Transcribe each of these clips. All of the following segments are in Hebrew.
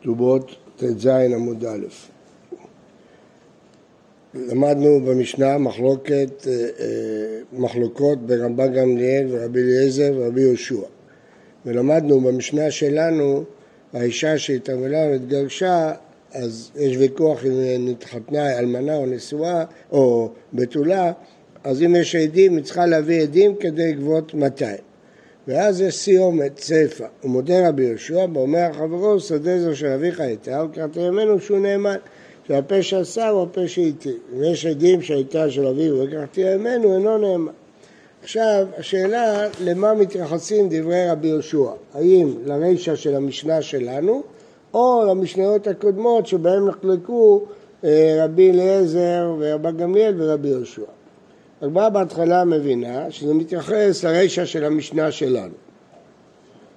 כתובות ט"ז עמוד א'. למדנו במשנה מחלוקת, אה, אה, מחלוקות ברמב"ן גמליאל ורבי אליעזר ורבי יהושע. ולמדנו במשנה שלנו, האישה שהתעמלה והתגרשה, אז יש ויכוח אם נתחתנה אלמנה או נשואה או בתולה, אז אם יש עדים היא צריכה להביא עדים כדי לגבות 200. ואז יש סיומת, צפה. ומודה רבי יהושע, ואומר חברו, שדה זו של אביך הייתה, וקראתי ימינו שהוא נאמן. שהפה שעשה הוא הפה שהתיר. אם יש עדים שהייתה של אביו וקראתי ימינו, אינו נאמן. עכשיו, השאלה למה מתייחסים דברי רבי יהושע, האם לרישא של המשנה שלנו או למשניות הקודמות שבהן נחלקו אה, רבי אליעזר ורבי גמליאל ורבי יהושע. הגמרא בהתחלה מבינה שזה מתייחס לרישא של המשנה שלנו.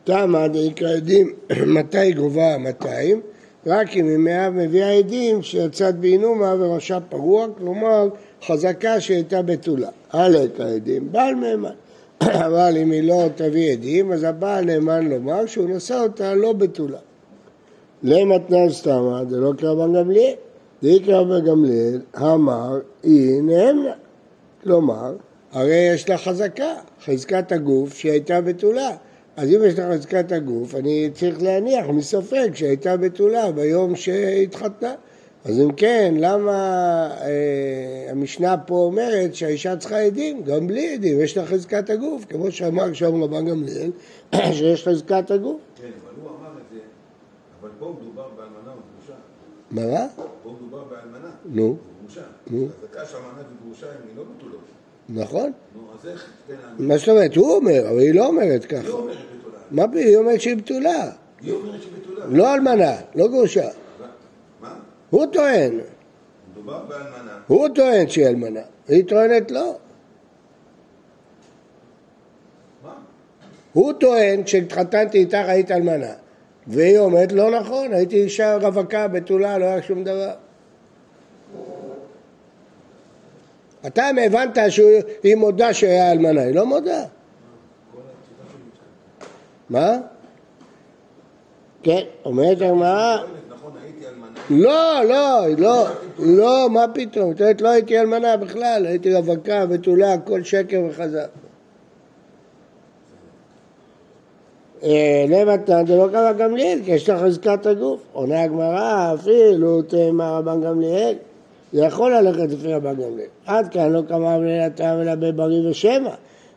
תמה דאיקרא עדים מתי גובה 200 רק אם היא מביאה עדים שיצאת באינומה וראשה פרוע, כלומר חזקה שהייתה בתולה. הלק העדים, בעל נאמן. אבל אם היא לא תביא עדים, אז הבעל נאמן לומר שהוא נשא אותה לא בתולה. למתנן סתמא, זה לא קרא בן גמליאל. דיקרא בן גמליאל, אמר, היא נאמנה. כלומר, הרי יש לה חזקה, חזקת הגוף שהייתה בתולה. אז אם יש לה חזקת הגוף, אני צריך להניח מספק שהייתה בתולה ביום שהתחתנה. אז אם כן, למה אה, המשנה פה אומרת שהאישה צריכה עדים? גם בלי עדים, יש לה חזקת הגוף, כמו שאמר שם רבן גמליאל, שיש חזקת הגוף. כן, אבל הוא אמר את זה, אבל פה מדובר באלמנה וגרושה. מה? פה מדובר באלמנה. נו. וגרושה. נו. חזקה שאלמנה וגרושה הם לא בתולות. נכון. נו, אז איך תן מה זאת אומרת? הוא אומר, אבל היא לא אומרת היא ככה. אומרת בתולה. מה פתאום? היא אומרת שהיא בתולה. היא אומרת שהיא בתולה. לא אלמנה, לא גרושה. מה? הוא טוען, מדובר באלמנה. הוא טוען שהיא אלמנה. היא טוענת לא. מה? הוא טוען, כשהתחתנתי איתך היית אלמנה. והיא אומרת, לא נכון, הייתי אישה רווקה, בתולה, לא היה שום דבר. אתה הבנת שהיא מודה שהיה אלמנה, היא לא מודה. מה? כן, אומרת הגמרא. לא, לא, לא, לא, מה פתאום, את אומרת, לא הייתי אלמנה בכלל, הייתי רווקה, בתולה, הכל שקר וחזק. למתן זה לא קרא גמליאל, כי יש לה חזקת הגוף. עונה הגמרא, אפילו תאמר רבן גמליאל, זה יכול ללכת לפי רבן גמליאל. עד כאן לא קמה בליל הטעם אלא בבריא ושמע.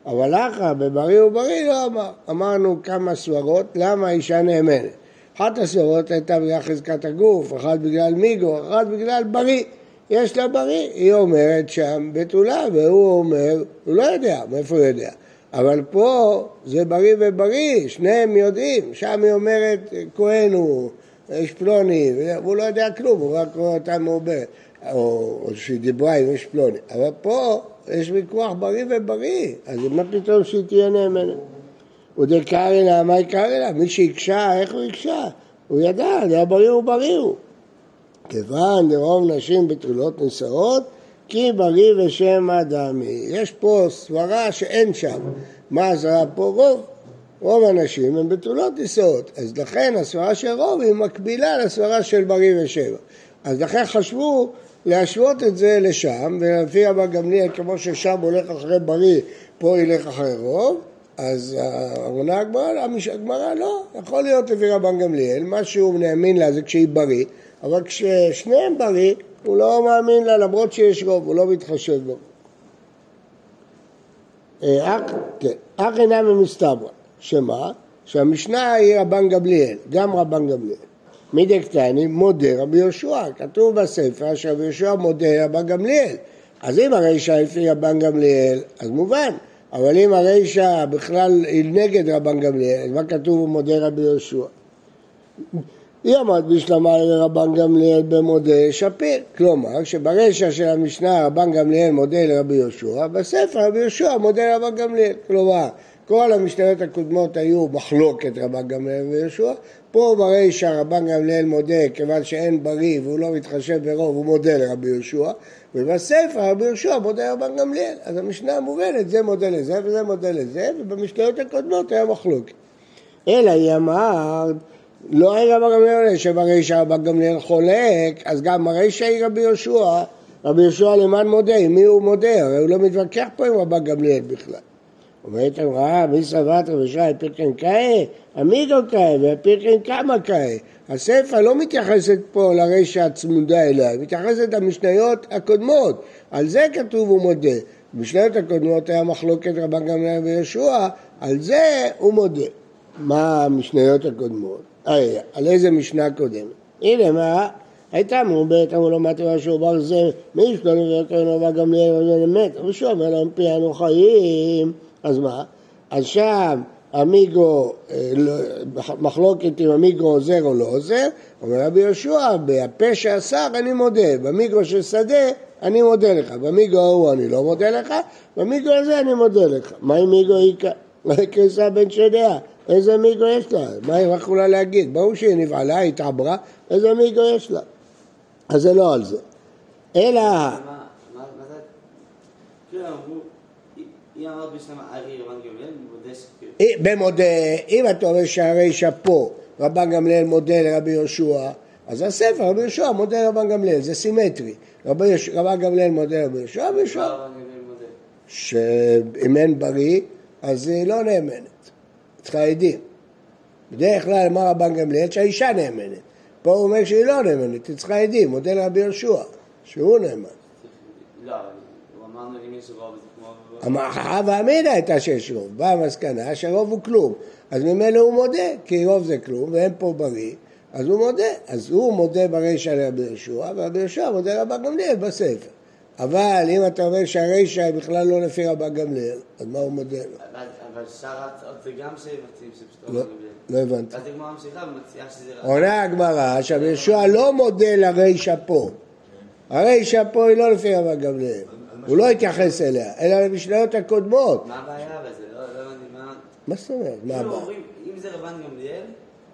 אבל אחא, בבריא ובריא לא אמר. אמרנו כמה סברות, למה האישה נאמנת. אחת הסברות הייתה בגלל חזקת הגוף, אחת בגלל מיגו, אחת בגלל בריא. יש לה בריא, היא אומרת שם בתולה, והוא אומר, הוא לא יודע, מאיפה הוא יודע? אבל פה זה בריא ובריא, שניהם יודעים, שם היא אומרת, כהן הוא, יש פלוני, והוא לא יודע כלום, הוא רק רואה אותה מעוברת, או, או שהיא דיברה עם איש פלוני, אבל פה יש ויכוח בריא ובריא, אז מה פתאום שהיא תהיה נאמנת? ודקרא לה, מה יקרא לה? מי שהקשה, איך הוא הקשה? הוא ידע, זה היה בריא ובריא הוא. כיוון דרוב נשים בתולות נישאות, כי בריא ושמא דמי. יש פה סברה שאין שם. מה הסברה פה? רוב. רוב הנשים הן בתולות נישאות. אז לכן הסברה של רוב היא מקבילה לסברה של בריא ושמא. אז לכן חשבו להשוות את זה לשם, ולפי רבן גמליאל, כמו ששם הולך אחרי בריא, פה ילך אחרי רוב, אז עונה הגמרא, הגמרא לא, יכול להיות לפי רבן גמליאל, מה שהוא מאמין לה זה כשהיא בריא, אבל כששניהם בריא, הוא לא מאמין לה למרות שיש רוב, הוא לא מתחשב בו. אה, אך כן, אך אינם ממסתברא, שמה? שהמשנה היא רבן גמליאל, גם רבן גמליאל. מדקטני מודה רבי יהושע, כתוב בספר שרבי יהושע מודה רבן גמליאל. אז אם הרישא לפי רבן גמליאל, אז מובן. אבל אם הרישא בכלל היא נגד רבן גמליאל, מה כתוב הוא מודה רבי יהושע? היא עמד בשלמה לרבן גמליאל במודה שפיר. כלומר, שברישא של המשנה רבן גמליאל מודה לרבי יהושע, בספר רבי יהושע מודה לרבן גמליאל. כלומר, כל המשניות הקודמות היו מחלוקת רבן גמליאל ויהושע, פה ברישא רבן גמליאל מודה כיוון שאין בריא והוא לא מתחשב ברוב, הוא מודה לרבי יהושע, ובספר רבי יהושע מודה לרבן גמליאל. אז המשנה מובנת, זה מודה לזה וזה מודה לזה, ובמשניות הקודמות היה מחלוקת. אלא היא אמרת לא אין רבא גמליאל שברישא רבא גמליאל חולק, אז גם ברישא היא רבי יהושע, רבי יהושע למען מודה, עם מי הוא מודה? הרי הוא לא מתווכח פה עם רבא גמליאל בכלל. אומרת אמרה, מי סבת רבי יהושע פרקן קאי? עמידו קאי ופרקן כמה קאי. הסיפא לא מתייחסת פה לרישא הצמודה אליה, היא מתייחסת למשניות הקודמות, על זה כתוב הוא מודה. במשניות הקודמות היה מחלוקת רבן גמליאל ויהושע, על זה הוא מודה. מה המשניות הקודמות? אה, על איזה משנה קודמת? הנה מה, הייתה מעובדת, אמרו לו מה תראה שהוא בר זה, מי יש לנו ויותר רבן גמליאל וזה מת, שהוא אומר להם פי אנו חיים, אז מה? אז שם אמיגו, אה, לא, מחלוקת אם אמיגו עוזר או לא עוזר, אומר רבי יהושע, בפה שאסר אני מודה, במיגו של שדה אני מודה לך, במיגו ההוא אני לא מודה לך, במיגו הזה אני מודה לך. מה עם מיגו איכה? מה כניסה בן שדיה? איזה מיגו יש לה? מה היא יכולה להגיד? ברור שהיא נבעלה, היא התעברה, איזה מיגו יש לה? אז זה לא על זה. אלא... במודה, אם אתה אומר שהרישא פה, רבן גמליאל מודה לרבי יהושע, אז הספר, רבי יהושע מודה לרבן גמליאל, זה סימטרי. רבן גמליאל מודה לרבי יהושע, רבי יהושע... שאם אין בריא, אז היא לא נאמנת. צריכה עדים. בדרך כלל אמר רבן גמליאל שהאישה נאמנת. פה הוא אומר שהיא לא נאמנת, היא צריכה עדים, מודה לרבי יהושע, שהוא נאמן. לא. המחאה והמידה הייתה שיש רוב, באה המסקנה שרוב הוא כלום, אז ממילא הוא מודה, כי רוב זה כלום ואין פה בריא, אז הוא מודה, אז הוא מודה ברישא לרבי יהושע, ורבי יהושע מודה לרבן גמליאל בספר. אבל אם אתה אומר שהרישא היא בכלל לא לפי רבן גמליאל, אז מה הוא מודה לו? אבל שאר ההצעות זה גם שהם מציעים שפשוט לא, לא הבנתי. אז הגמרא ממשיכה ומציעה שזה... עונה הגמרא שרבי יהושע לא מודה לרישא פה. הרישא פה היא לא לפי רבן גמליאל. הוא לא התייחס אליה, אלא למשניות הקודמות. מה הבעיה בזה? לא לא הבנתי מה... מה זאת אומרת? מה כאילו הבעיה? אומרים, אם זה רבן גמליאל,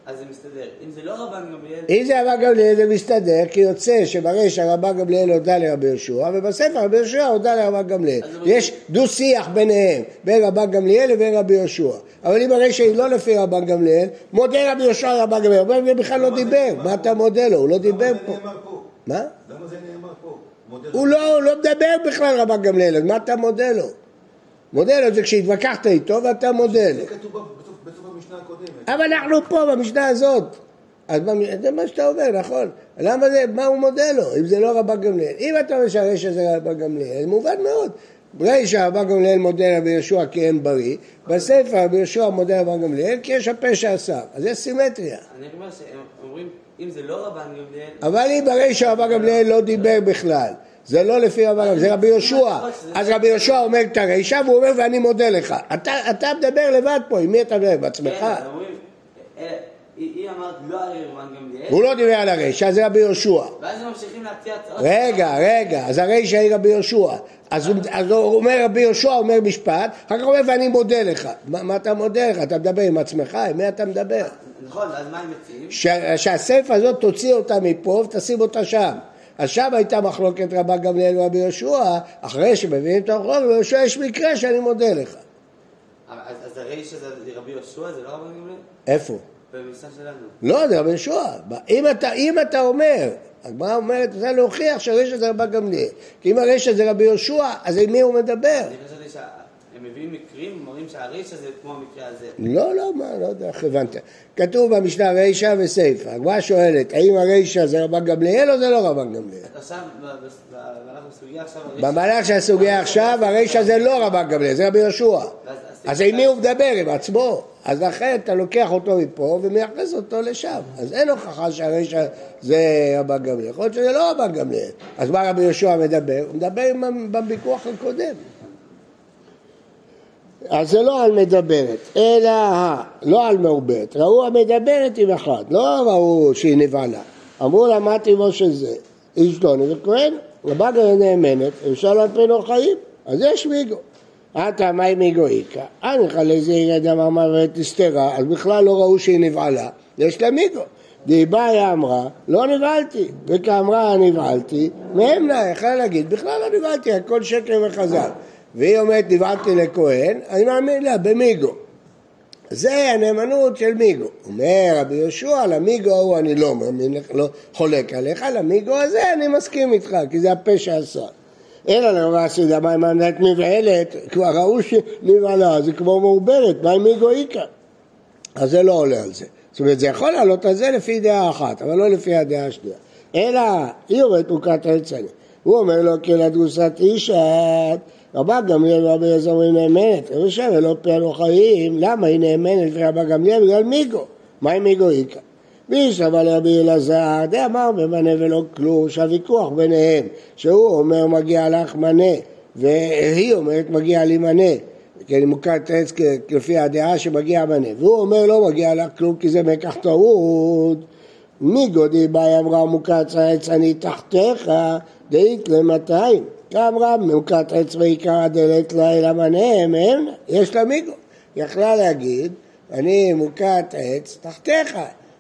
אז זה מסתדר. אם זה לא רבן גמליאל... אם זה רבן גמליאל זה מסתדר, כי יוצא שברישא רבן גמליאל הודה לרבי יהושע, ובספר רבי יהושע הודה לרבן גמליאל. הוא- יש דו-שיח ביניהם, בין רבן גמליאל לבין רבי יהושע. אבל אם הרישא היא לא לפי רבן גמליאל, מודה רבי יהושע לרבן גמליאל. רבן גמליאל בכלל לא זה דיבר, מה? אתה מודה לו? הוא לא דיבר פה. זה? מה? למה זה נאמר פה? הוא לא, הוא לא מדבר בכלל רבן גמליאל, אז מה אתה מודה לו? מודה לו זה כשהתווכחת איתו ואתה מודה לו. הקודמת. אבל אנחנו פה במשנה הזאת. אז זה מה שאתה אומר, נכון. למה זה, מה הוא מודה לו, אם זה לא רבן גמליאל? אם אתה אומר שהרשע זה רבן גמליאל, מובן מאוד. רשע רבן גמליאל מודה רבי יהושע כי אין בריא, בספר רבי יהושע מודה רבן גמליאל כי יש הפה שעשה. אז יש סימטריה. אני אומר שהם אומרים, אם זה לא רבן גמליאל... אבל אם ברשע רבן גמליאל לא דיבר בכלל, זה לא לפי גמליאל, זה רבי יהושע. אז רבי יהושע אומר את הרשע והוא אומר ואני מודה לך. אתה, אתה מדבר לבד פה, עם מי אתה מדבר? בעצמך? כן, אה, לא הוא לא דיבר על הרשע, זה רבי יהושע. ואז הם ממשיכים להציע הצעות... רגע, רגע, אז הרשע היא רבי יהושע. אז הוא, אומר רבי יהושע, אומר משפט, אחר כך הוא אומר ואני מודה לך. מה, אתה מודה לך? אתה מדבר עם עצמך? עם מי אתה מדבר? נכון, אז מה הם מציעים? שהסיפה הזאת תוציא אותה מפה ותשים אותה שם. אז שם הייתה מחלוקת רבן גמליאל ורבי יהושע, אחרי שמביאים את המחלוקת, רבי יהושע יש מקרה שאני מודה לך. אז אז הרי שזה רבי יהושע, זה לא רבן גמליאל? איפה? במשנה שלנו. לא, זה רבי יהושע. אם אתה, אם אתה אומר, הגמרא אומרת, צריך להוכיח שהרשע זה רבן גמליאל. כי אם הרשע זה רבי יהושע, אז עם מי הוא מדבר? אני חשבתי שהם מביאים מקרים, אומרים שהרישא זה כמו המקרה הזה. לא, לא, מה, לא יודע איך הבנת. כתוב במשנה רישא וסיפא. הגמרא שואלת, האם הרישא זה רבן גמליאל או זה לא רבן גמליאל? עכשיו, במהלך הסוגיה עכשיו... במהלך של הסוגיה עכשיו, הרישא זה לא רבן גמליאל, זה רבי יהושע. אז עם מי הוא מדבר? עם עצמו. אז לכן אתה לוקח אותו מפה ומייחס אותו לשם. אז אין הוכחה שהרישא זה רבן גמליאל. יכול להיות שזה לא רבן גמליאל. אז מה רבי יהושע מדבר? הוא מדבר בוויכוח הקודם. אז זה לא על מדברת, אלא לא על מעוברת. ראו המדברת עם אחד, לא ראו שהיא נבהלה. אמרו לה מה טיבו של זה? איש לא וכהן, גרעין נאמנת, אפשר על פנו חיים, אז יש מיגו. עתה מאי מיגו איכא, אניך לזה ירד אמר מוות הסתרה, אז בכלל לא ראו שהיא נבהלה, יש לה מיגו. דיבאיה אמרה, לא נבהלתי, וכאמרה נבהלתי, מהמנה, יכלה להגיד, בכלל לא נבהלתי, הכל שקר וחז"ל. והיא אומרת, נבהלתי לכהן, אני מאמין לה, במיגו. זה הנאמנות של מיגו. אומר רבי יהושע, למיגו ההוא אני לא, מאמין לא חולק עליך, למיגו הזה אני מסכים איתך, כי זה הפה שעשה. אלא לרבה סעודה, מה עם עמדת מבעלת? כבר ראו שנבעלה, זה כמו מעוברת, מה עם מיגו איכא? אז זה לא עולה על זה. זאת אומרת, זה יכול לעלות על זה לפי דעה אחת, אבל לא לפי הדעה השנייה. אלא, היא אומרת מוכת רצני. הוא אומר לו, כי לדרוסת אישה, רבה גמליאל ורבי אליעזר אומרים נאמנת. רבי שבע לא חיים, למה היא נאמנת לפי רבה גמליאל? בגלל מיגו. מה עם מיגו איכא? מי שבא לרבי אלעזר, די אמר במנה ולא כלום, שהוויכוח ביניהם, שהוא אומר מגיע לך מנה, והיא אומרת מגיע לי מנה. כן, מוכת עץ לפי הדעה שמגיע מנה, והוא אומר לא מגיע לך כלום כי זה מקח טעות. מי גודי באי אמרה מוכת עץ אני תחתיך, דאית למאתיים. אמרה מוכת עץ ועיקר הדלת לילה מנה, מהם יש לה מיגו. יכלה להגיד, אני מוכת עץ תחתיך,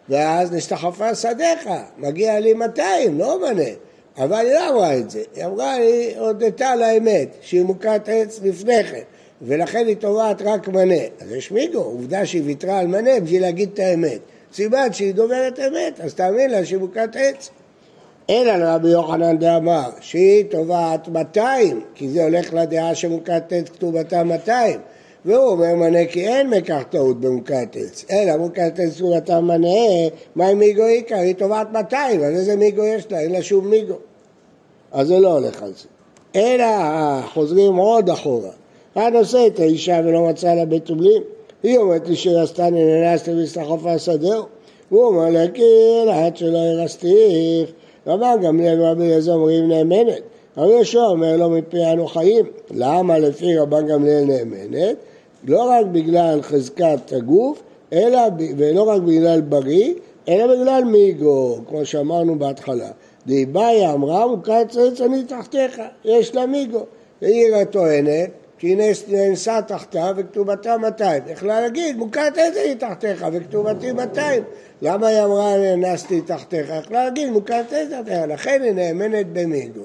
ואז נשתחפה שדיך, מגיע לי 200, לא מנה. אבל היא לא אמרה את זה, היא אמרה, היא הודתה לאמת, שהיא מוכת עץ לפני כן. ולכן היא תובעת רק מנה. אז יש מיגו, עובדה שהיא ויתרה על מנה בשביל להגיד את האמת. סיבת שהיא דוברת אמת, אז תאמין לה שהיא מוכת עץ. אלא לרבי יוחנן דאמר שהיא תובעת 200, כי זה הולך לדעה עץ כתובתה 200. והוא אומר מנה כי אין מכך טעות במוכת עץ, אלא מוכת עץ כתובתה מנה, מה עם מיגו עיקר? היא תובעת 200, אז איזה מיגו יש לה? אין לה שום מיגו. אז זה לא הולך על זה. אלא חוזרים עוד אחורה. אחד עושה את האישה ולא מצא לה בית עובלים. היא אומרת לי שרסתני ננסתי והסתחפה שדהו. הוא אומר לה כי עד שלא הרסתיך. רבן גמליאל ורבי אליעזר אומרים נאמנת. רבי יהושע אומר לו מפי אנו חיים. למה לפי רבן גמליאל נאמנת? לא רק בגלל חזקת הגוף, אלא, ולא רק בגלל בריא, אלא בגלל מיגו, כמו שאמרנו בהתחלה. דיבאי אמרה מוכת צץ אני תחתיך, יש לה מיגו. והיא טוענת כי נאנסה תחתיו וכתובתה 200. יכלה להגיד, מוכת עץ היא תחתיך וכתובתי 200. למה היא אמרה נאנסתי תחתיך? יכלה להגיד, מוכת עץ תחתיך. לכן היא נאמנת במיגו.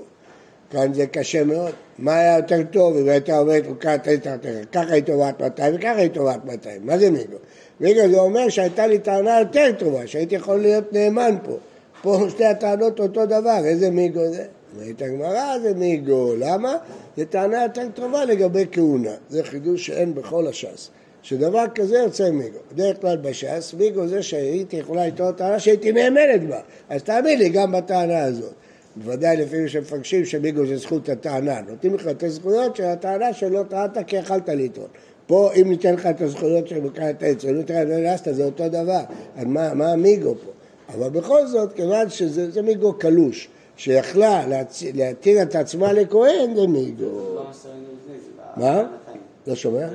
כאן זה קשה מאוד. מה היה יותר טוב אם הייתה אומרת מוכת עץ תחתיך? ככה היא תובעת 200 וככה היא תובעת 200. מה זה מיגו? מיגו זה אומר שהייתה לי טענה יותר טובה, שהייתי יכול להיות נאמן פה. פה שתי הטענות אותו דבר, איזה מיגו זה? אומרת הגמרא זה מיגו, למה? זו טענה יותר טובה לגבי כהונה, זה חידוש שאין בכל הש"ס, שדבר כזה יוצא מיגו. בדרך כלל בש"ס, מיגו זה שהייתי יכולה לטעון טענה שהייתי נאמנת בה, אז תאמין לי גם בטענה הזאת. בוודאי לפעמים שמפגשים שמיגו זה זכות הטענה, נותנים לך את הזכויות של הטענה שלא טענת כי יכלת לטעון. פה אם ניתן לך את הזכויות של מקרת עץ, אם ניתן לך את זה אותו דבר, אז מה המיגו פה? אבל בכל זאת, כיוון שזה מיגו קלוש, שיכלה להתיר את עצמה לכהן, זה מיגו. מה? לא שומע?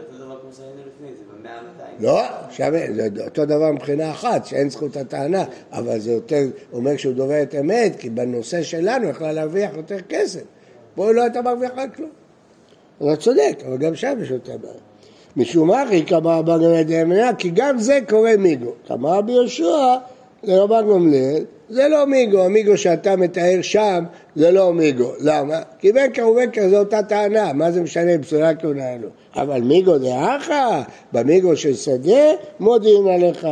לא, שם זה אותו דבר מבחינה אחת, שאין זכות הטענה, אבל זה יותר אומר שהוא דובר את אמת, כי בנושא שלנו יכלה להרוויח יותר כסף. פה לא הייתה מרוויחה כלום. אתה צודק, אבל גם שם יש אותה בעיה. משום מה אחי כמה בגמד אמנה, כי גם זה קורה מיגו. כמה רבי יהושע לרבן גמליאל, זה לא מיגו, המיגו שאתה מתאר שם זה לא מיגו. למה? כי בקר ובקר זו אותה טענה, מה זה משנה פסולה כהונה לו? אבל מיגו דאחא, במיגו של שדה, מודיעין עליך.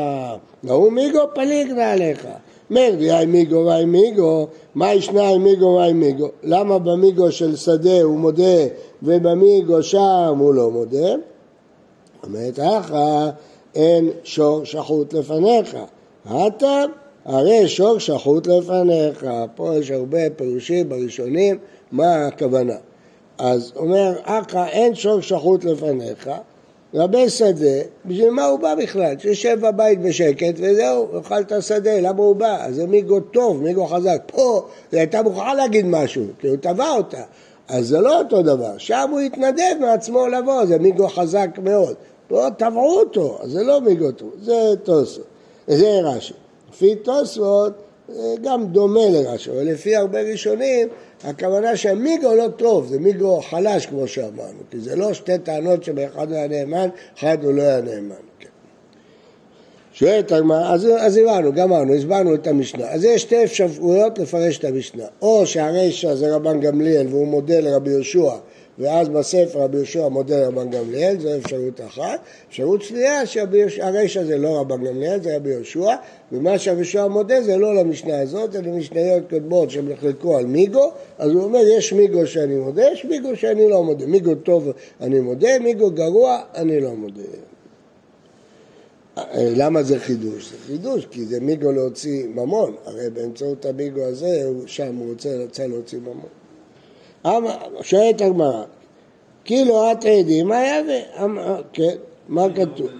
והוא מיגו פליגנה עליך. מר דיי מיגו ואי מיגו, מה ישנה מיגו ואי מיגו? למה במיגו של שדה הוא מודה ובמיגו שם הוא לא מודה? אומרת אחא, אין שור שחוט לפניך. הטעם, הרי שור שחוט לפניך. פה יש הרבה פירושים בראשונים, מה הכוונה. אז אומר אחא אין שור שחוט לפניך, רבי שדה, בשביל מה הוא בא בכלל? שיושב בבית בשקט וזהו, אוכל את השדה, למה הוא בא? אז זה מיגו טוב, מיגו חזק. פה היא הייתה מוכרחה להגיד משהו, כי הוא תבע אותה. אז זה לא אותו דבר, שם הוא התנדב מעצמו לבוא, זה מיגו חזק מאוד. פה תבעו אותו, אז זה לא מיגו טוב, זה טוסו. זה רש"י. לפי תוספות גם דומה לרש"י, אבל לפי הרבה ראשונים הכוונה שהמיגו לא טוב, זה מיגו חלש כמו שאמרנו, כי זה לא שתי טענות שבאחד הוא היה נאמן, אחד הוא לא היה נאמן. כן. שואלת הגמרא, אז, אז הבנו, גמרנו, הסברנו את המשנה. אז יש שתי אפשרויות לפרש את המשנה. או שהרישא זה רבן גמליאל והוא מודה לרבי יהושע ואז בספר רבי יהושע מודה רבן גמליאל, זו אפשרות אחת. אפשרות שנייה שהריש הזה לא רבן גמליאל, זה רבי יהושע, ומה שרבי יהושע מודה זה לא למשנה הזאת, זה למשניות קודמות שהם נחלקו על מיגו, אז הוא אומר יש מיגו שאני מודה, יש מיגו שאני לא מודה. מיגו טוב אני מודה, מיגו גרוע אני לא מודה. למה זה חידוש? זה חידוש כי זה מיגו להוציא ממון, הרי באמצעות המיגו הזה, שם הוא רוצה, רוצה להוציא ממון. שואלת הגמרא, כאילו את עדים, מה יהווה? כן, מה כתוב?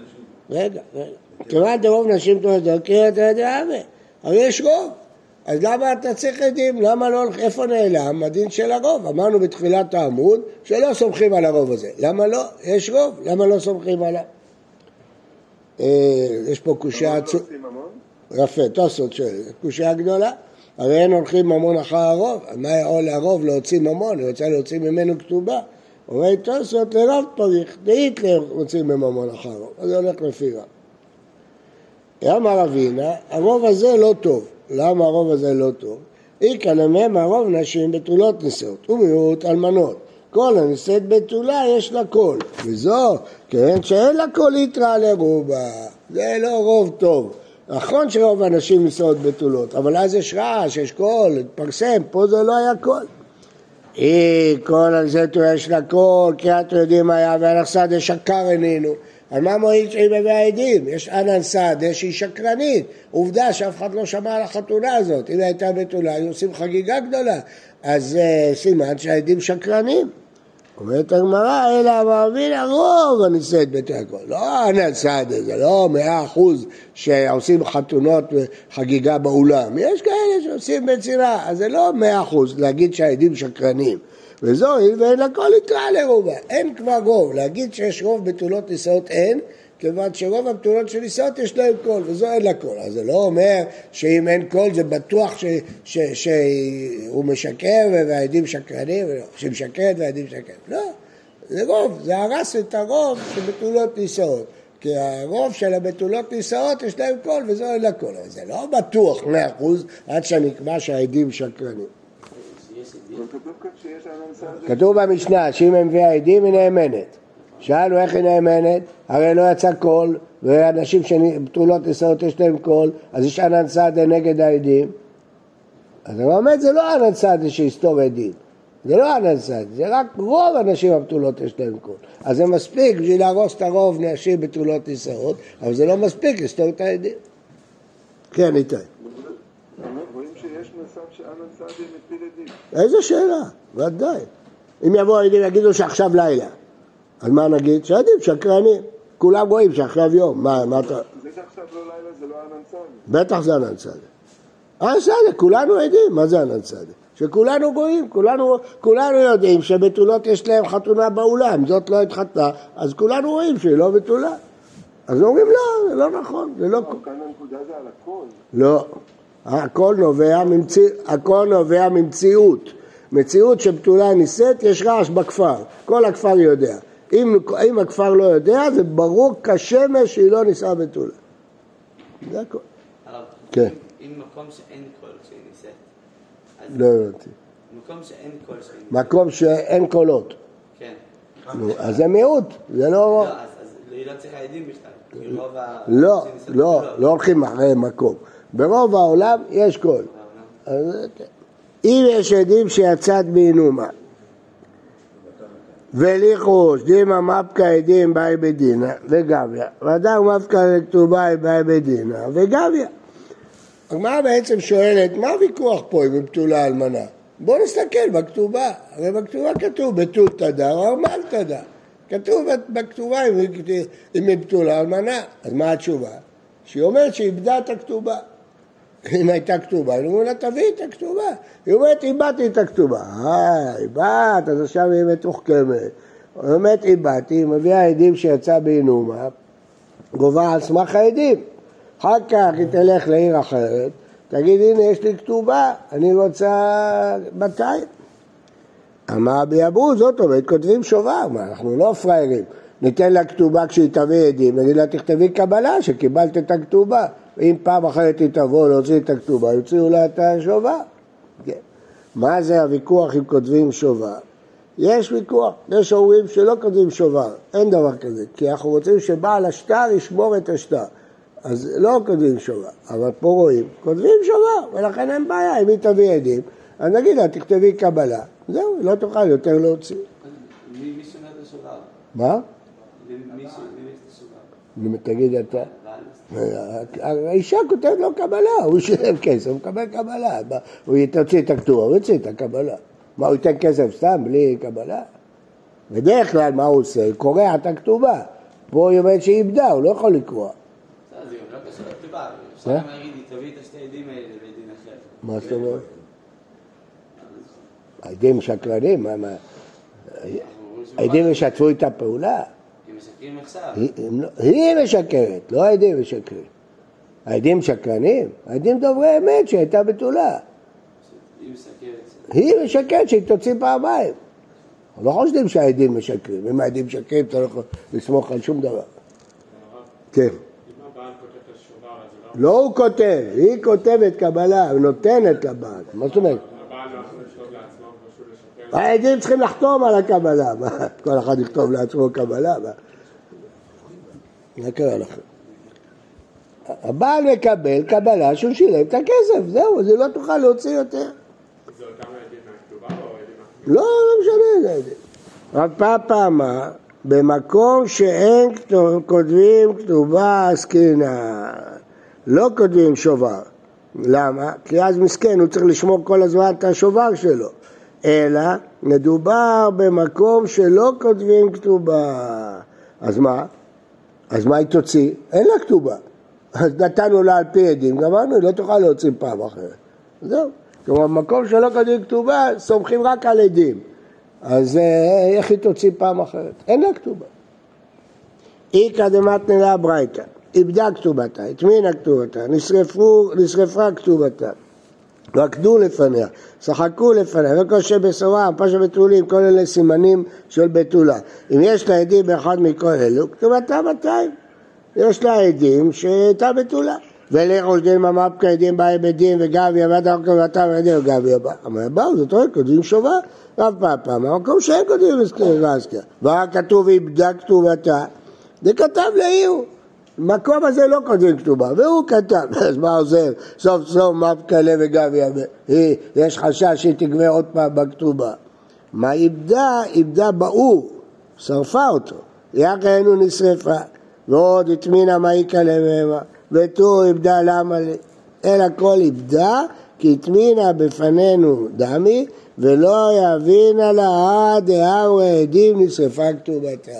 רגע, רגע. כיוון דרוב נשים תולדות, כי אתה יודע יהווה. הרי יש רוב. אז למה אתה צריך עדים? למה לא, איפה נעלם הדין של הרוב? אמרנו בתחילת העמוד שלא סומכים על הרוב הזה. למה לא? יש רוב, למה לא סומכים עליו? אה, יש פה קושייה עצומה. יפה, תוספות שואל, קושייה גדולה. הרי אין הולכים ממון אחר הרוב, מה יכול הרוב להוציא ממון, הוא רוצה להוציא ממנו כתובה. אומר תוספות לרב פריך, דאית להוציא מממון אחר הרוב, אז זה הולך לפי רב. אמר אבינה, הרוב הזה לא טוב. למה הרוב הזה לא טוב? איכא למם הרוב נשים בתולות נשאות ומיעוט אלמנות. כל הנישאת בתולה יש לה קול, וזו, כן, שאין לה קול יתרא לרובה, זה לא רוב טוב. נכון שרוב האנשים נישאות בתולות, אבל אז יש רעש, יש קול, התפרסם, פה זה לא היה קול. אי כל הנישאת יש לה קול, אתם יודעים מה היה, והלכסד שקר עינינו. על מה מועיל שהיא מביאה עדים? יש אנן סעדה שהיא שקרנית. עובדה שאף אחד לא שמע על החתונה הזאת. אם היא הייתה בתולה, היו עושים חגיגה גדולה. אז uh, סימן שהעדים שקרנים. אומרת הגמרא, אלא המאמין הרוב הנישאת בית הכל. לא אנן סעדה, זה לא מאה אחוז שעושים חתונות וחגיגה באולם. יש כאלה שעושים בצינעה, אז זה לא מאה אחוז להגיד שהעדים שקרנים. וזו הואיל ואין לה כל יתרה לרובה. אין כבר רוב. להגיד שיש רוב בתולות נישאות אין, כיוון שרוב הבתולות של נישאות יש להם קול, וזו אין לה קול. אז זה לא אומר שאם אין קול זה בטוח ש, ש, שהוא משקר והעדים שקרנים, שהיא משקרת והעדים שקרנים. לא, זה רוב, זה הרס את הרוב של בתולות נישאות. כי הרוב של הבתולות נישאות יש להם קול וזו אין לה קול. אבל זה לא בטוח מאה אחוז עד שנקבע שהעדים שקרנים. כתוב במשנה שאם היא מביאה עדים היא נאמנת. שאלנו איך היא נאמנת, הרי לא יצא קול, ואנשים שבתולות נישאות יש להם קול, אז יש אנן סהדי נגד העדים. אז הוא אומר, זה לא אנן סהדי שיסתור עדים. זה לא אנן סהדי, זה רק רוב הנשים הבתולות יש להם קול. אז זה מספיק בשביל להרוס את הרוב נשים בתולות נישאות, אבל זה לא מספיק לסתור את העדים. כן, איתי. איזה שאלה? ודאי. אם יבואו העדים ויגידו שעכשיו לילה, אז מה נגיד? שהעדים שקרנים. כולם רואים שעכשיו יום. מה, מה אתה... זה שעכשיו לא לילה זה לא ענן סעדה. בטח זה ענן סעדה. אה, בסדר, כולנו עדים, מה זה ענן סעדה? שכולנו רואים, כולנו, כולנו יודעים שבתולות יש להם חתונה באולם, זאת לא התחתנה, אז כולנו רואים שהיא לא בתולה. אז אומרים לא, זה לא נכון, זה לא... כאן הנקודה זה על הכל. לא, הכל נובע, ממציא, הכל נובע ממציאות. מציאות שבתולה נישאת, יש רעש בכפר, כל הכפר יודע. אם, אם הכפר לא יודע, זה ברור כשמש שהיא לא נישאה בתולה. זה הכל. הרב, כן. אם מקום שאין קול כשהיא נישאת, אז לא הבנתי. מקום שאין קול כשהיא נישאת, מקום שאין קולות. כן. נו, אז זה מיעוט, זה לא... לא, אז היא לא צריכה עדים בכלל. לא, לא, בתולות. לא הולכים אחרי מקום. ברוב העולם יש קול. אם יש עדים שיצאת בעינומה וליחוש דימה מפקא עדים באי בדינא וגביה. ואדם מפקא לכתובה באי בדינא וגביה. הגמרא בעצם שואלת מה הוויכוח פה היא בתולה אלמנה? בואו נסתכל בכתובה, הרי בכתובה כתוב בתול תדר או ארמל תדר כתוב בכתובה אם היא- בתולה אלמנה אז מה התשובה? שהיא אומרת שהיא איבדה את הכתובה אם הייתה כתובה, היינו אומרים לה תביאי את הכתובה. היא אומרת איבדתי את הכתובה. אה, איבדת, אז עכשיו היא מתוחכמת. היא אומרת איבדתי, היא מביאה עדים שיצא בעינומה, גובה על סמך העדים. אחר כך היא תלך לעיר אחרת, תגיד הנה יש לי כתובה, אני רוצה 200. אמר ביאבו, זאת אומרת, כותבים שובר, מה, אנחנו לא פראיירים. ניתן לה כתובה כשהיא תביא עדים, נגיד לה תכתבי קבלה שקיבלת את הכתובה. אם פעם אחרת היא תבוא להוציא את הכתובה, יוציאו לה את השובר. כן. מה זה הוויכוח אם כותבים שובר? יש ויכוח, יש אומרים שלא כותבים שובר, אין דבר כזה, כי אנחנו רוצים שבעל השטר ישמור את השטר. אז לא כותבים שובר, אבל פה רואים, כותבים שובר, ולכן אין בעיה, אם היא תביא עדים, אז נגיד לה, תכתבי קבלה, זהו, לא תוכל יותר להוציא. מי שומר את השובר? מה? תגיד אתה. האישה כותבת לו קבלה, הוא ישלם כסף, הוא מקבל קבלה. הוא תוציא את הכתובה, הוא יוציא את הקבלה. מה, הוא ייתן כסף סתם בלי קבלה? בדרך כלל מה הוא עושה? קורע את הכתובה. פה היא אומרת שהיא איבדה, הוא לא יכול לקרוע. זה לא קשור לכתובה. אפשר אה? גם להגיד, תביא את השתי עדים האלה לבית דין אחר. מה זאת אומרת? העדים שקרנים, בא- ישתפו איתה פעולה. משקרים עכשיו. היא- לא- היא משקרת, לא העדים משקרים. העדים שקרנים? העדים דוברי אמת שהייתה בתולה. היא משקרת שהיא תוציא פעמיים. אנחנו לא חושדים שהעדים משקרים. אם העדים משקרים, אתה לא יכול לסמוך על שום דבר. כן. לא... לא הוא כותב, היא כותבת קבלה, היא נותנת לבעל. מה זאת אומרת? הבעל לא יכול לכתוב לעצמו משהו לשקר. העדים צריכים לחתום על הקבלה. מה, כל אחד יכתוב לעצמו קבלה? מה? מה קרה לכם? הבעל מקבל קבלה שהוא שילם את הכסף, זהו, היא לא תוכל להוציא יותר. זה אותם עדים מהכתובה או עדים? לא, לא משנה איזה עדים. רב פאפא אמר, במקום שאין כתוב- כותבים כתובה עסקינן, לא כותבים שובר. למה? כי אז מסכן, הוא צריך לשמור כל הזמן את השובר שלו. אלא מדובר במקום שלא כותבים כתובה. אז מה? אז מה היא תוציא? אין לה כתובה. אז נתנו לה על פי עדים, גמרנו, היא לא תוכל להוציא פעם אחרת. זהו. כלומר, במקום שלא כותבים כתובה, סומכים רק על עדים. אז אה, איך היא תוציא פעם אחרת? אין לה כתובה. איכא דמתנא ברייתא, איבדה כתובתה, הטמינה כתובתה, נשרפה כתובתה, רקדו לפניה, צחקו לפניה, וכל שבשורה, פשע בתולים, כל אלה סימנים של בתולה. אם יש לה עדים באחד מכל אלו, כתובתה 200. יש לה עדים שהייתה בתולה. ולראש דין ממפקא עדים באי בדין וגביה ועד אחר כתובתה ועדים וגביה בא. אמר באו, זאת אומרת, כותבים שובה. רב פאפא, מהמקום שאין כותבים ואזכר. ורק כתוב איבדה כתובתה, זה כתב לעיר. במקום הזה לא כותבים כתובה, והוא כתב, אז מה עוזר? סוף סוף מפקלה וגביה, היא, יש חשש שהיא תגבה עוד פעם בכתובה. מה איבדה? איבדה באור, שרפה אותו, יחנו נשרפה, ועוד הטמינה מעיקה למהמה, ותו איבדה למה לי, אלא כל איבדה, כי הטמינה בפנינו דמי, ולא יבינה לה עד דהרו העדים נשרפה כתובתה.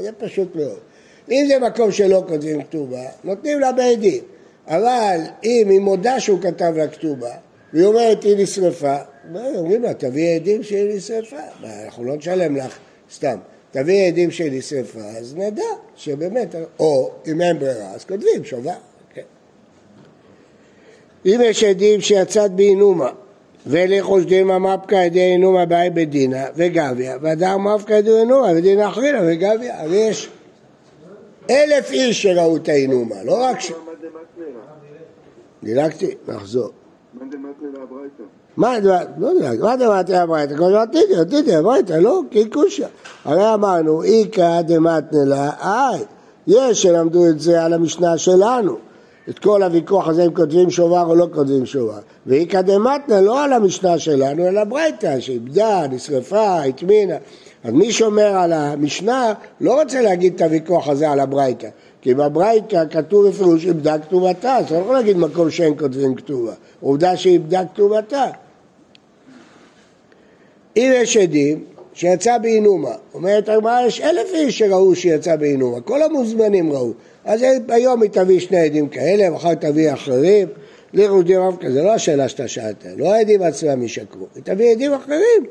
זה פשוט מאוד. אם זה מקום שלא כותבים כתובה, נותנים לה בעדים. אבל אם היא מודה שהוא כתב לה כתובה, והיא אומרת היא נשרפה, אומרים לה תביאי עדים שהיא נשרפה. אנחנו לא נשלם לך סתם. תביאי עדים שהיא נשרפה, אז נדע שבאמת, או אם אין ברירה, אז כותבים שובה. כן. אם יש עדים שיצאת באינומה, ולחושדים המפקא ידי אינומה באי בדינה וגביה, והדר מפקא ידי אינומה ודינה אחרינה וגביה. הרי יש אלף איש שראו את האינומה, לא רק ש... דמתנא? דילגתי, נחזור. מה דמתנא הברייתא? לא הברייתא? כל תיתי, תיתי הברייתא, לא, כי קושיא. הרי אמרנו, איכא דמתנא לה, איי, יש שלמדו את זה על המשנה שלנו. את כל הוויכוח הזה אם כותבים שובר או לא כותבים שובר. ואיכא דמתנא לא על המשנה שלנו, אלא ברייתא, שאיבדה, נשרפה, הטמינה. אז מי שומר על המשנה לא רוצה להגיד את הוויכוח הזה על הברייתא. כי בברייתא כתוב בפירוש איבדה כתובתה, אז אתה לא יכול להגיד מקום שאין כותבים כתובה. עובדה שאיבדה כתובתה. אם יש עדים שיצא באינומה, אומרת הגמרא, יש אלף איש שראו שיצא באינומה, כל המוזמנים ראו. אז היום היא תביא שני עדים כאלה, מחר תביא אחרים. לירודי רב כזה, לא השאלה שאתה שאלת, לא העדים עצמם ישקרו, היא תביא עדים אחרים.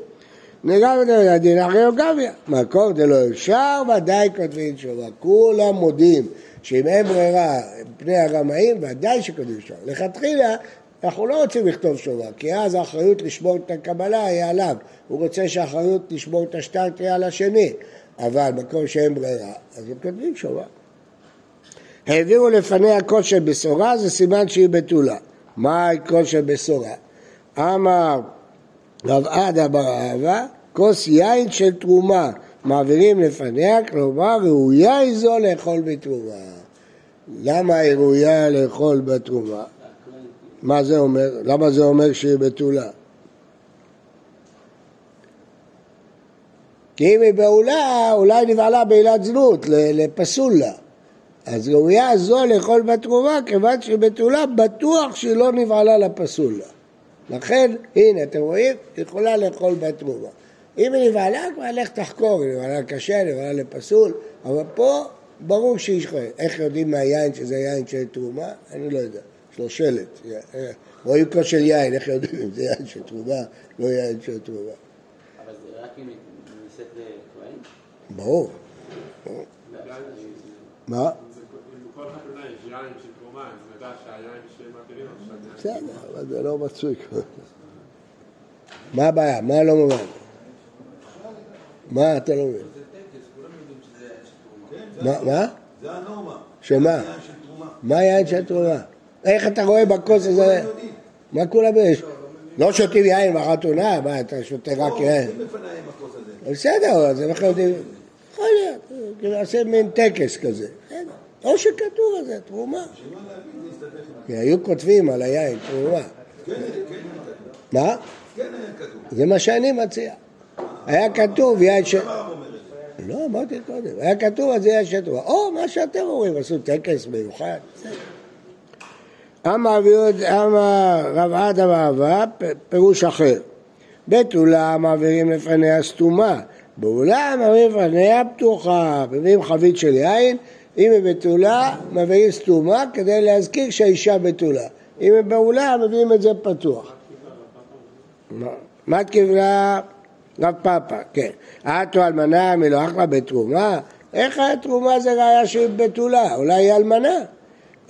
נגע בדין אחרי גביה. מקור דלא אפשר, ודאי כותבים שובה. כולם מודים שאם אין ברירה פני הרמאים, ודאי שכותבים שובה. לכתחילה, אנחנו לא רוצים לכתוב שובה, כי אז האחריות לשמור את הקבלה היא עליו. הוא רוצה שהאחריות לשמור את השטר תהיה על השני. אבל מקום שאין ברירה, אז הם כותבים שובה. העבירו לפניה קול של בשורה, זה סימן שהיא בתולה. מה הקול של בשורה? אמר רב עדה בר אהבה, כוס יין של תרומה מעבירים לפניה, כלומר ראויה היא זו לאכול בתרומה. למה היא ראויה לאכול בתרומה? מה זה אומר? למה זה אומר שהיא בתולה? כי אם היא בעולה, אולי נבעלה בעילת זנות, לפסול לה. אז ראויה זו לאכול בתרומה, כיוון שהיא בתולה, בטוח שהיא לא נבעלה לפסול לה. לכן, הנה, אתם רואים? היא יכולה לאכול בתרומה. אם היא נבעלה, כבר לך תחקור, היא נבעלה קשה, נבעלה לפסול, אבל פה ברור שהיא שחורת. איך יודעים מהיין שזה יין של תרומה? אני לא יודע. יש לו שלט. רואים כוס של יין, איך יודעים אם זה יין של תרומה, לא יין של תרומה. אבל זה רק אם היא נישאת לכהן? ברור. מה? אם בכל חתונה יש יין של תרומה, בסדר, אבל זה לא מצוי כבר. מה הבעיה? מה לא מובן? מה אתה לא מבין? מה? מה? זה הנורמה. שמה? יין. מה יין של תרומה? איך אתה רואה בכוס הזה? מה כולם יש? לא שותים יין בחתונה? מה, אתה שותה רק יין? הכוס הזה. בסדר, אז איך יודעים? יכול להיות, נעשה מין טקס כזה. או שכתוב על זה, תרומה. היו כותבים על היין, תרומה. כן. מה? זה מה שאני מציע. היה כתוב יין זה. לא, אמרתי קודם. היה כתוב זה יין של תרומה. או, מה שאתם אומרים, עשו טקס מיוחד. אמר רב עדה ואהבה, פירוש אחר. בתולה מעבירים לפניה סתומה, בעולה מעבירים לפניה פתוחה. מביאים חבית של יין, אם היא בתולה, מעבירים סתומה כדי להזכיר שהאישה בתולה. אם היא בעולה, מביאים את זה פתוח. מה- קיבלה רב פאפה? כן. אתו אלמנה מלא אחלה בתרומה? איך התרומה זה ראיה שהיא בתולה? אולי היא אלמנה?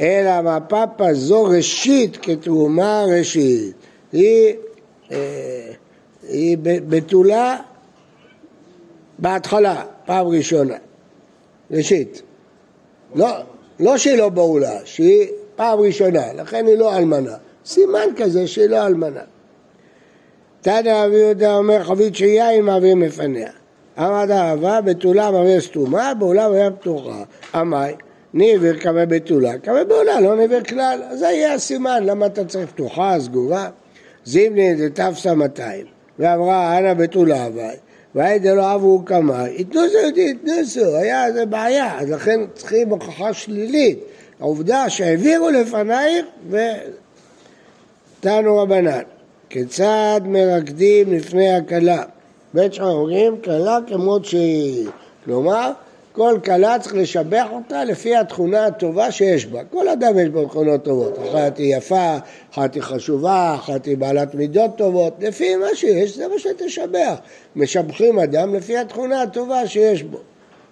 אלא מה פאפה זו ראשית כתרומה ראשית. היא, אה, היא בתולה בהתחלה, פעם ראשונה. ראשית. לא, לא שהיא לא בעולה, שהיא פעם ראשונה, לכן היא לא אלמנה. סימן כזה שהיא לא אלמנה. תנא רבי יהודה אומר חבית של יין מעבירים לפניה. אמרת אהבה בתולה מעביר סתומה, בעולה מעביר פתוחה. עמי, ניבר כמה בתולה, כמה בעולה, לא ניבר כלל. אז זה יהיה הסימן, למה אתה צריך פתוחה, סגורה? זימני דתפסה 200, ואמרה אנא בתולה הווי, והי דלא אבו קמאי, יתנו זה יהודי, יתנו זה, היה איזה בעיה, אז לכן צריכים הוכחה שלילית. העובדה שהעבירו לפנייך ותנו רבנן. כיצד מרקדים לפני הכלה? בית שם אומרים כלה כמות שהיא. כלומר, כל כלה צריך לשבח אותה לפי התכונה הטובה שיש בה. כל אדם יש בו תכונות טובות. אחת היא יפה, אחת היא חשובה, אחת היא בעלת מידות טובות. לפי מה שיש, זה מה שתשבח. משבחים אדם לפי התכונה הטובה שיש בו.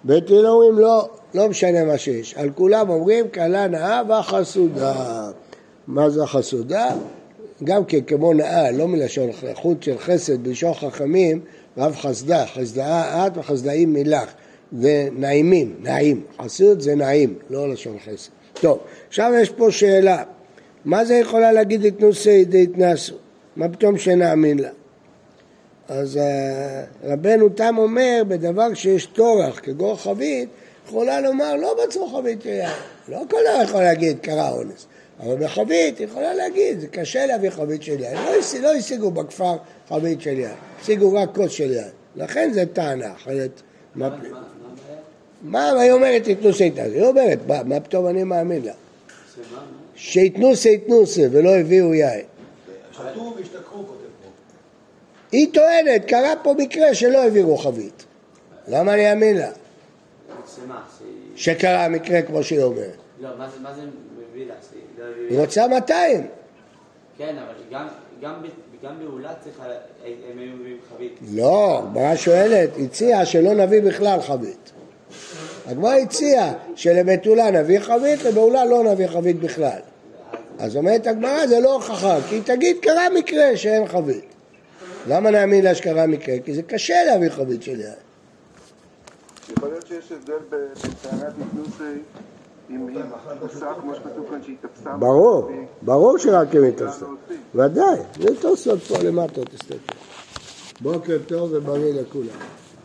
בית הלל אומרים לא, לא משנה מה שיש. על כולם אומרים כלה נאה והחסודה. מה זה החסודה? גם כן כמו נאה, לא מלשון חוט של חסד, בלשון חכמים, רב חסדה, חסדאה את וחסדאים מילך, ונעימים, נעים, חסוד זה נעים, לא לשון חסד. טוב, עכשיו יש פה שאלה, מה זה יכולה להגיד התנוסי דהתנסו? מה פתאום שנאמין לה? אז אה, רבנו תם אומר, בדבר שיש טורח כגור חבית, יכולה לומר לא בצור חבית יין. לא כל דבר יכול להגיד קרה אונס. אבל בחבית היא יכולה להגיד, זה קשה להביא חבית של יין. לא, לא השיגו בכפר חבית של יין, השיגו רק כוס של יין. לכן זה טענה, אחרת... מה, מה- מה? מה היא אומרת תתנו סייתא? היא אומרת, מה, מה פתאום אני מאמין לה? מה? שיתנו סייתנוסה ולא הביאו יין. שתו והשתכחו, כותב פה. היא טוענת, קרה פה מקרה שלא העבירו חבית. למה אני אאמין לה? שקרה מקרה כמו שהיא אומרת. לא, מה זה- מה זה מביא לה? לא היא רוצה 200. כן, אבל גם- גם ב- גם באולה צריכה, הם היו מביאים חבית. לא, הגמרא שואלת, הציעה שלא נביא בכלל חבית. הגמרא הציעה שלבתולה נביא חבית, לבעולה לא נביא חבית בכלל. אז אומרת הגמרא זה לא הוכחה, כי היא תגיד קרה מקרה שאין חבית. למה נאמין לה שקרה מקרה? כי זה קשה להביא חבית של יין. יכול להיות שיש הבדל בטענת נתנוסי אם היא עושה כמו שכתוב כאן שהיא תפסה ברור, ברור שרק הם יתפסו. להוציא. ודאי, זה תוספות פה למטה, תסתכל. בוקר טוב ובריא לכולם.